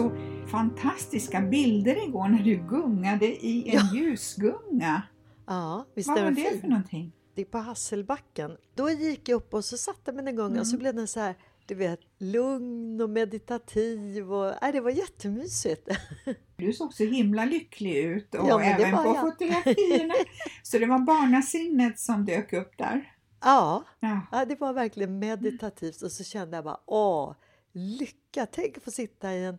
Så fantastiska bilder igår när du gungade i en Ja. ljusgunga. Ja, visst Vad var det för någonting? Det är på Hasselbacken. Då gick jag upp och så satte mig en gång och så blev den så här, du vet, lugn och meditativ och nej, det var jättemysigt. Du såg så himla lycklig ut och Ja, även på jag. fotografierna. så det var barnasinnet som dök upp där. Ja, Ja. ja, det var verkligen meditativt och så kände jag bara, åh, lycka! Tänk att få sitta i en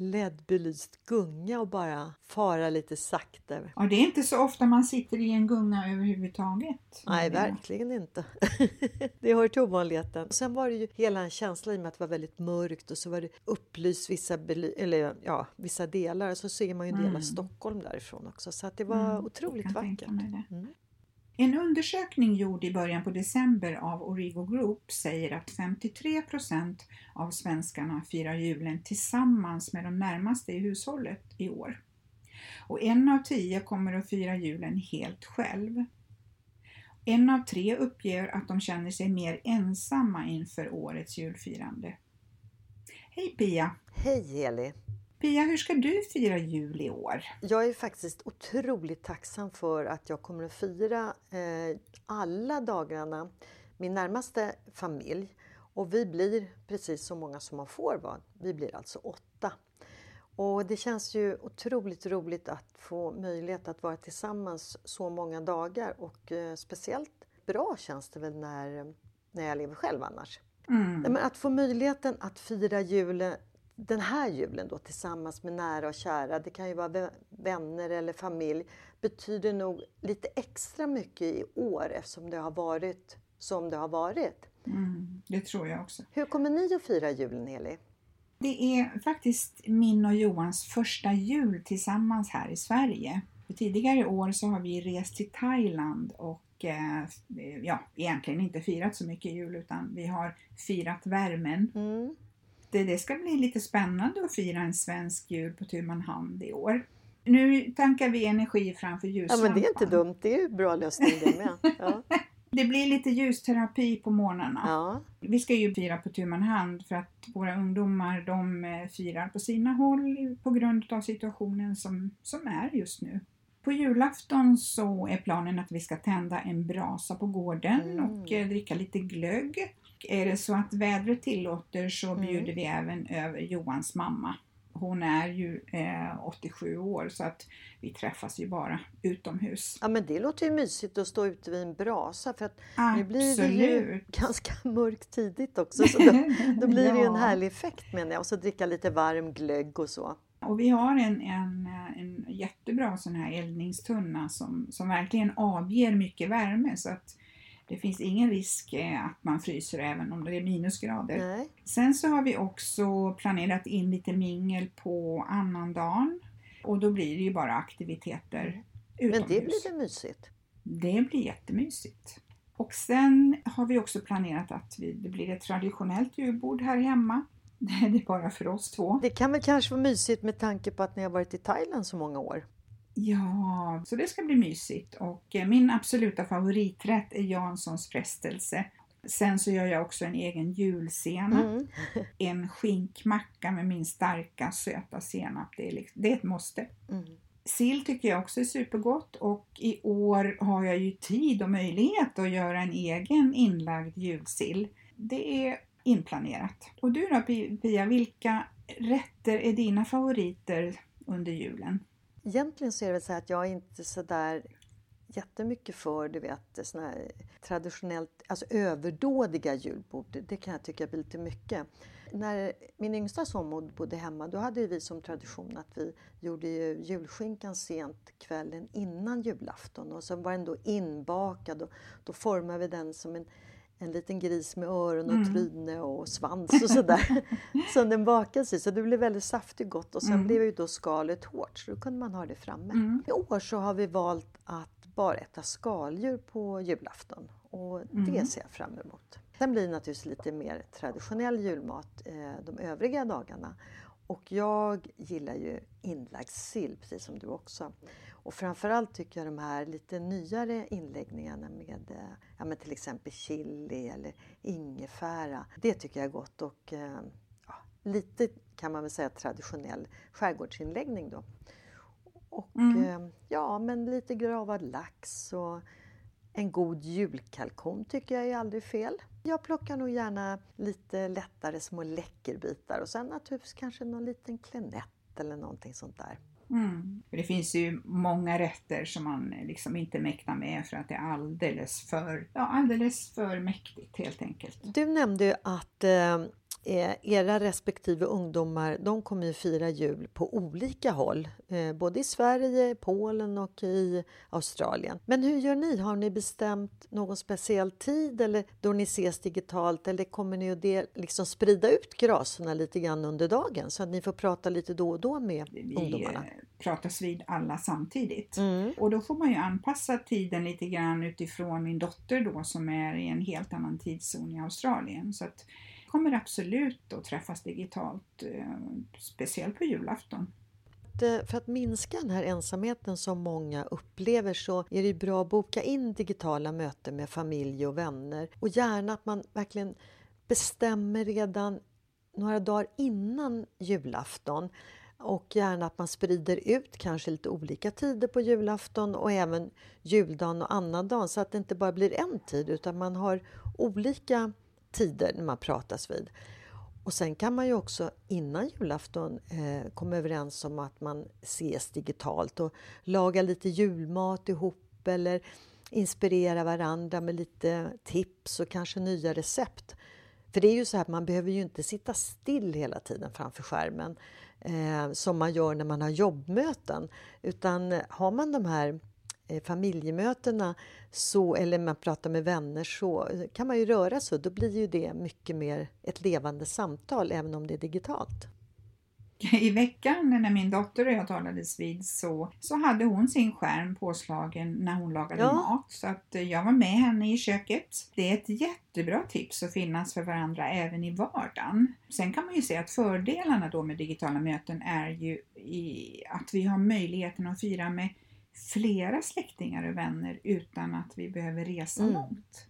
LED-belyst gunga och bara fara lite sakta. Och det är inte så ofta man sitter i en gunga överhuvudtaget. Nej, verkligen inte. det hör till ovanligheten. Sen var det ju hela en känsla i och med att det var väldigt mörkt och så var det upplyst vissa, eller, ja, vissa delar. Så ser man ju en del av Stockholm därifrån också. Så att det var Mm, otroligt vackert. Mm. En undersökning gjord i början på december av Origo Group säger att 53 procent av svenskarna firar julen tillsammans med de närmaste i hushållet i år. Och en av tio kommer att fira julen helt själv. En av tre uppger att de känner sig mer ensamma inför årets julfirande. Hej Pia! Hej Heli! Pia, hur ska du fira jul i år? Jag är faktiskt otroligt tacksam för att jag kommer att fira eh, alla dagarna min närmaste familj. Och vi blir precis så många som man får vara. Vi blir alltså åtta. Och det känns ju otroligt roligt att få möjlighet att vara tillsammans så många dagar och eh, speciellt bra känns det väl när, när jag lever själv annars. Mm. Men att få möjligheten att fira julen, den här julen då tillsammans med nära och kära, det kan ju vara vä- vänner eller familj, betyder nog lite extra mycket i år eftersom det har varit som det har varit. Mm, det tror jag också. Hur kommer ni att fira julen Heli? Det är faktiskt min och Johans första jul tillsammans här i Sverige. För tidigare år så har vi rest till Thailand och eh, ja, egentligen inte firat så mycket jul utan vi har firat värmen. Mm. Det, ska bli lite spännande att fira en svensk jul på tu man hand i år. Nu tankar vi energi framför Ja ljuslampan. men det är inte dumt, det är en bra lösning det med. Ja. Det blir lite ljusterapi på morgnarna. Ja. Vi ska ju fira på tu man hand för att våra ungdomar de eh, firar på sina håll på grund av situationen som, som är just nu. På julafton så är planen att vi ska tända en brasa på gården Mm. och eh, dricka lite glögg. Är det så att vädret tillåter så Mm. bjuder vi även över Johans mamma. Hon är ju eh, 87 år så att vi träffas ju bara utomhus. ja men det låter ju mysigt att stå ute vid en brasa för att nu blir det Absolut. ju ganska mörkt tidigt också. Så då, då blir det ju en Ja. härlig effekt menar jag. Och så dricka lite varm glögg och så. Och vi har en, en, en jättebra sån här eldningstunna som, som verkligen avger mycket värme så att det finns ingen risk eh, att man fryser även om det är minusgrader. Nej. Sen så har vi också planerat in lite mingel på annandagen och då blir det ju bara aktiviteter Men utomhus. det blir väl mysigt? Det blir jättemysigt. Och sen har vi också planerat att vi, det blir ett traditionellt julbord här hemma. Det är bara för oss två. Det kan väl kanske vara mysigt med tanke på att ni har varit i Thailand så många år? Ja, så det ska bli mysigt. Och eh, min absoluta favoriträtt är Janssons frestelse. Sen så gör jag också en egen julsena. Mm. En skinkmacka med min starka söta senap. Det är, liksom, det är ett måste. Mm. Sill tycker jag också är supergott och i år har jag ju tid och möjlighet att göra en egen inlagd julsill. Det är inplanerat. Och du då Pia, vilka rätter är dina favoriter under julen? Egentligen så är det väl så att jag är inte så där jättemycket för du vet, såna här traditionellt, alltså överdådiga julbord. Det kan jag tycka blir lite mycket. När min yngsta son bodde hemma då hade vi som tradition att vi gjorde julskinkan sent kvällen innan julafton och så var den då inbakad och då formade vi den som en en liten gris med öron och mm. tryne och svans och sådär. som den bakas i. Så det blev väldigt saftigt gott och sen mm. blev ju då skalet hårt så då kunde man ha det framme. Mm. I år så har vi valt att bara äta skaldjur på julafton och det mm. ser jag fram emot. Sen blir det naturligtvis lite mer traditionell julmat eh, de övriga dagarna. Och jag gillar ju inlagd sill, precis som du också. Och framförallt tycker jag de här lite nyare inläggningarna med eh, ja, men till exempel chili eller ingefära. Det tycker jag är gott och eh, ja, lite kan man väl säga traditionell skärgårdsinläggning då. Och mm. Eh, ja, men lite gravad lax och en god julkalkon tycker jag är aldrig fel. Jag plockar nog gärna lite lättare små läckerbitar och sen naturligtvis kanske någon liten klenett eller någonting sånt där. Mm. Det finns ju många rätter som man liksom inte mäktar med för att det är alldeles för, ja, alldeles för mäktigt helt enkelt. Du nämnde ju att eh, Eh, era respektive ungdomar de kommer ju fira jul på olika håll, eh, både i Sverige, Polen och i Australien. Men hur gör ni? Har ni bestämt någon speciell tid eller då ni ses digitalt eller kommer ni att liksom sprida ut graserna lite grann under dagen så att ni får prata lite då och då med Vi ungdomarna? Vi pratas vid alla samtidigt mm. och då får man ju anpassa tiden lite grann utifrån min dotter då som är i en helt annan tidszon i Australien. Så att kommer absolut att träffas digitalt, eh, speciellt på julafton. För att minska den här ensamheten som många upplever så är det bra att boka in digitala möten med familj och vänner och gärna att man verkligen bestämmer redan några dagar innan julafton och gärna att man sprider ut kanske lite olika tider på julafton och även juldagen och annandagen så att det inte bara blir en tid utan man har olika tider när man pratas vid. Och sen kan man ju också innan julafton eh, komma överens om att man ses digitalt och laga lite julmat ihop eller inspirera varandra med lite tips och kanske nya recept. För det är ju så här, man behöver ju inte sitta still hela tiden framför skärmen eh, som man gör när man har jobbmöten. Utan har man de här familjemötena så, eller man pratar med vänner så kan man ju röra sig. Då blir ju det mycket mer ett levande samtal även om det är digitalt. I veckan när min dotter och jag talades vid så, så hade hon sin skärm påslagen när hon lagade ja. mat. Så att jag var med henne i köket. Det är ett jättebra tips att finnas för varandra även i vardagen. Sen kan man ju säga att fördelarna då med digitala möten är ju att vi har möjligheten att fira med flera släktingar och vänner utan att vi behöver resa mm. långt.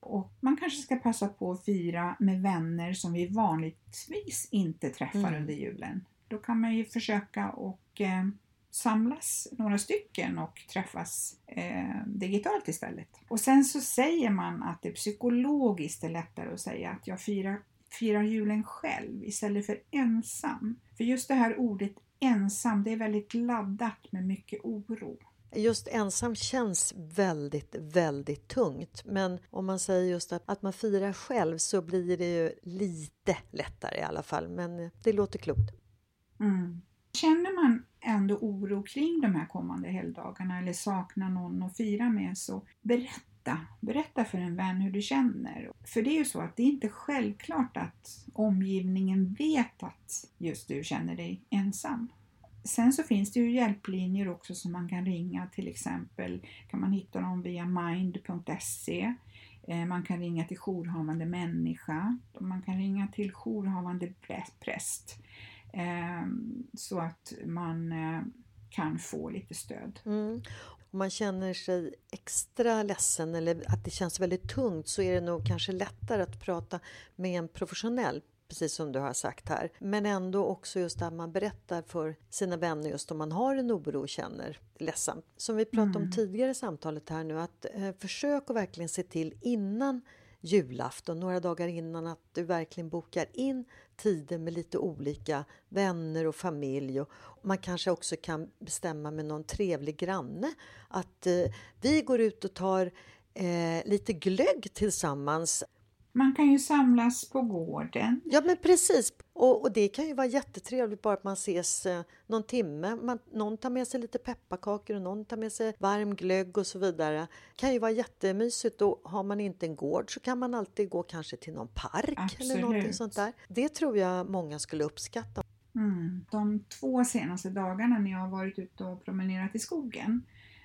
Och man kanske ska passa på att fira med vänner som vi vanligtvis inte träffar mm. under julen. Då kan man ju försöka och eh, samlas några stycken och träffas eh, digitalt istället. Och sen så säger man att det psykologiskt är lättare att säga att jag firar, firar julen själv istället för ensam. För just det här ordet ensam, det är väldigt laddat med mycket oro. Just ensam känns väldigt, väldigt tungt. Men om man säger just att, att man firar själv så blir det ju lite lättare i alla fall. Men det låter klokt. Mm. Känner man ändå oro kring de här kommande helgdagarna eller saknar någon att fira med så berätta berätta. Berätta för en vän hur du känner. För det är ju så att det är inte självklart att omgivningen vet att just du känner dig ensam. Sen så finns det ju hjälplinjer också som man kan ringa till exempel kan man hitta dem via mind.se eh, man kan ringa till jourhavande människa, man kan ringa till jourhavande präst eh, så att man eh, kan få lite stöd. Mm om man känner sig extra ledsen eller att det känns väldigt tungt så är det nog kanske lättare att prata med en professionell precis som du har sagt här. Men ändå också just att man berättar för sina vänner just om man har en oro och känner ledsamt. Som vi pratade mm. om tidigare i samtalet här nu, att eh, försök att verkligen se till innan julafton, några dagar innan, att du verkligen bokar in tider med lite olika vänner och familj. Och man kanske också kan bestämma med någon trevlig granne att eh, vi går ut och tar eh, lite glögg tillsammans. Man kan ju samlas på gården. Ja men precis. Och, och det kan ju vara jättetrevligt bara att man ses eh, någon timme. Man, någon tar med sig lite pepparkakor och någon tar med sig varm glögg och så vidare. Det kan ju vara jättemysigt och har man inte en gård så kan man alltid gå kanske till någon park Absolut. eller någonting sånt där. Det tror jag många skulle uppskatta. Mm. De två senaste dagarna när jag har varit ute och promenerat i skogen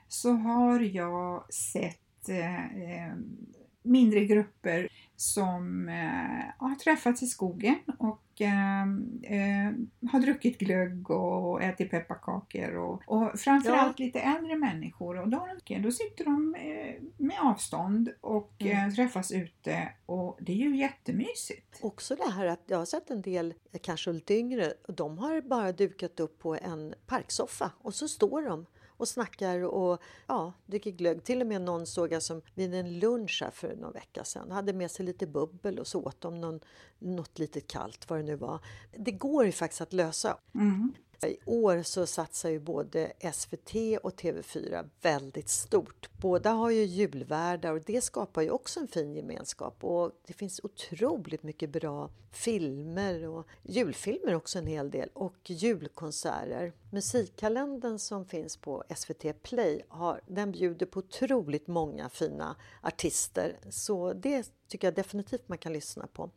så har jag sett eh, mindre grupper som eh, har träffats i skogen och eh, eh, har druckit glögg och ätit pepparkakor och, och framförallt ja. lite äldre människor och då, då sitter de eh, med avstånd och eh, mm. träffas ute och det är ju jättemysigt. Också det här att jag har sett en del, kanske lite yngre, de har bara dukat upp på en parksoffa och så står de och snackar och ja, dricker glögg. Till och med någon såg jag som vid en lunch här för någon vecka sedan hade med sig lite bubbel och så åt de någon, något litet kallt, vad det nu var. Det går ju faktiskt att lösa. Mm. I år så satsar ju både SVT och TV4 väldigt stort. Båda har ju julvärdar och det skapar ju också en fin gemenskap. Och det finns otroligt mycket bra filmer och julfilmer också en hel del och julkonserter. Musikkalendern som finns på SVT Play har, den bjuder på otroligt många fina artister så det tycker jag definitivt man kan lyssna på.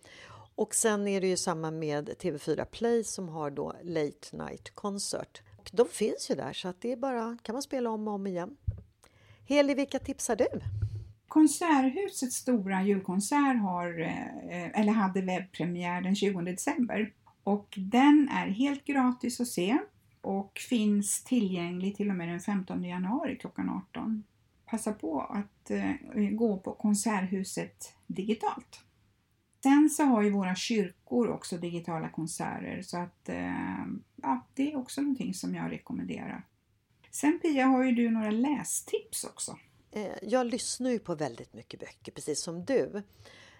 Och sen är det ju samma med TV4 Play som har då Late Night Concert. Och de finns ju där så att det är bara kan man spela om och om igen. Heli, vilka tipsar du? Konserthusets stora julkonsert har, eh, eller hade webbpremiär den 20 december och den är helt gratis att se och finns tillgänglig till och med den 15 januari klockan 18. Passa på att eh, gå på Konserthuset digitalt. Sen så har ju våra kyrkor också digitala konserter så att eh, ja, det är också någonting som jag rekommenderar. Sen Pia har ju du några lästips också. Eh, jag lyssnar ju på väldigt mycket böcker precis som du.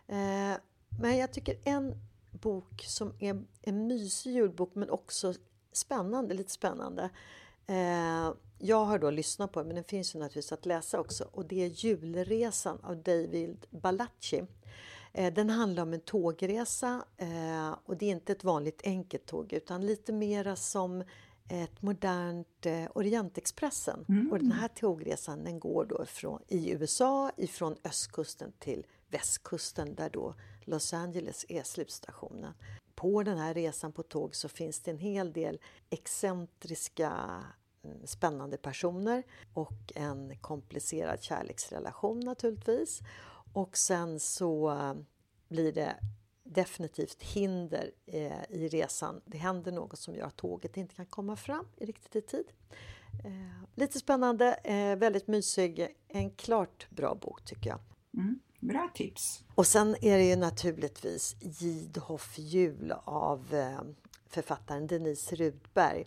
Eh, men jag tycker en bok som är en mysig julbok men också spännande, lite spännande. Eh, jag har då lyssnat på den men den finns ju naturligtvis att läsa också och det är Julresan av David Balachi. Eh, den handlar om en tågresa eh, och det är inte ett vanligt enkelt tåg utan lite mera som ett modernt eh, Orientexpressen. Mm. Och den här tågresan den går då från, i USA ifrån östkusten till västkusten där då Los Angeles är slutstationen. På den här resan på tåg så finns det en hel del excentriska mm, spännande personer och en komplicerad kärleksrelation naturligtvis. Och sen så eh, blir det definitivt hinder eh, i resan. Det händer något som gör att tåget inte kan komma fram i riktigt i tid. Eh, lite spännande, väldigt mysig. En klart bra bok tycker jag. Mm, bra tips! Och sen är det ju naturligtvis Gidhoff jul av författaren Denise Rudberg.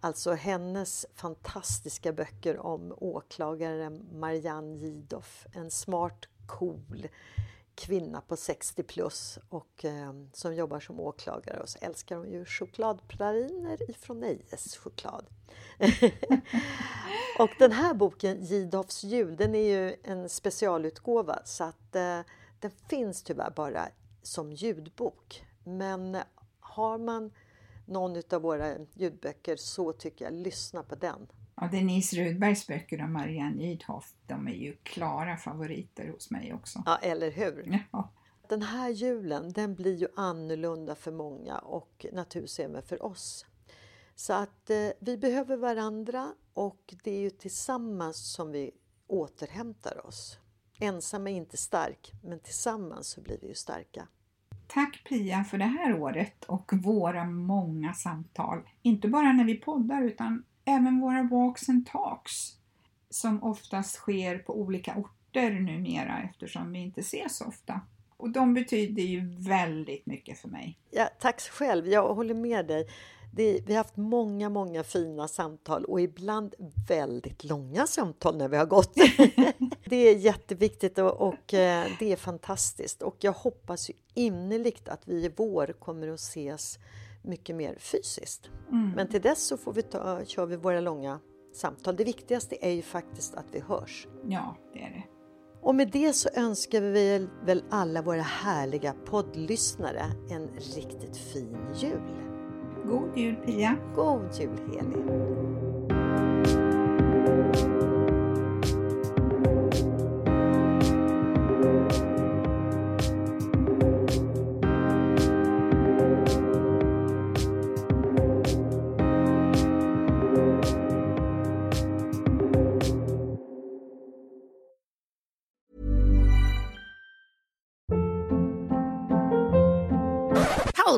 Alltså hennes fantastiska böcker om åklagaren Marianne Gidoff. En smart cool kvinna på 60 plus och eh, som jobbar som åklagare och så älskar hon ju chokladpraliner ifrån Nejes choklad. och den här boken, Gidhoffs jul, den är ju en specialutgåva så att eh, den finns tyvärr bara som ljudbok. Men har man någon av våra ljudböcker så tycker jag lyssna på den. Ja, Denise Rudbergs böcker och Marianne Idhoff, de är ju klara favoriter hos mig också. Ja, eller hur? Ja. Den här julen, den blir ju annorlunda för många och naturligtvis även för oss. Så att eh, vi behöver varandra och det är ju tillsammans som vi återhämtar oss. Ensam är inte stark, men tillsammans så blir vi ju starka. Tack Pia för det här året och våra många samtal. Inte bara när vi poddar utan Även våra walks and talks som oftast sker på olika orter numera eftersom vi inte ses så ofta. Och de betyder ju väldigt mycket för mig. Ja, tack själv, jag håller med dig. Det, vi har haft många, många fina samtal och ibland väldigt långa samtal när vi har gått. det är jätteviktigt och, och, eh, det är fantastiskt. Och jag hoppas ju innerligt att vi i vår kommer att ses mycket mer fysiskt. Mm. Men till dess så får vi ta, kör vi våra långa samtal. Det viktigaste är ju faktiskt att vi hörs. Ja, det är det. Och med det så önskar vi väl alla våra härliga poddlyssnare en riktigt fin jul. God jul Pia! God jul Heli!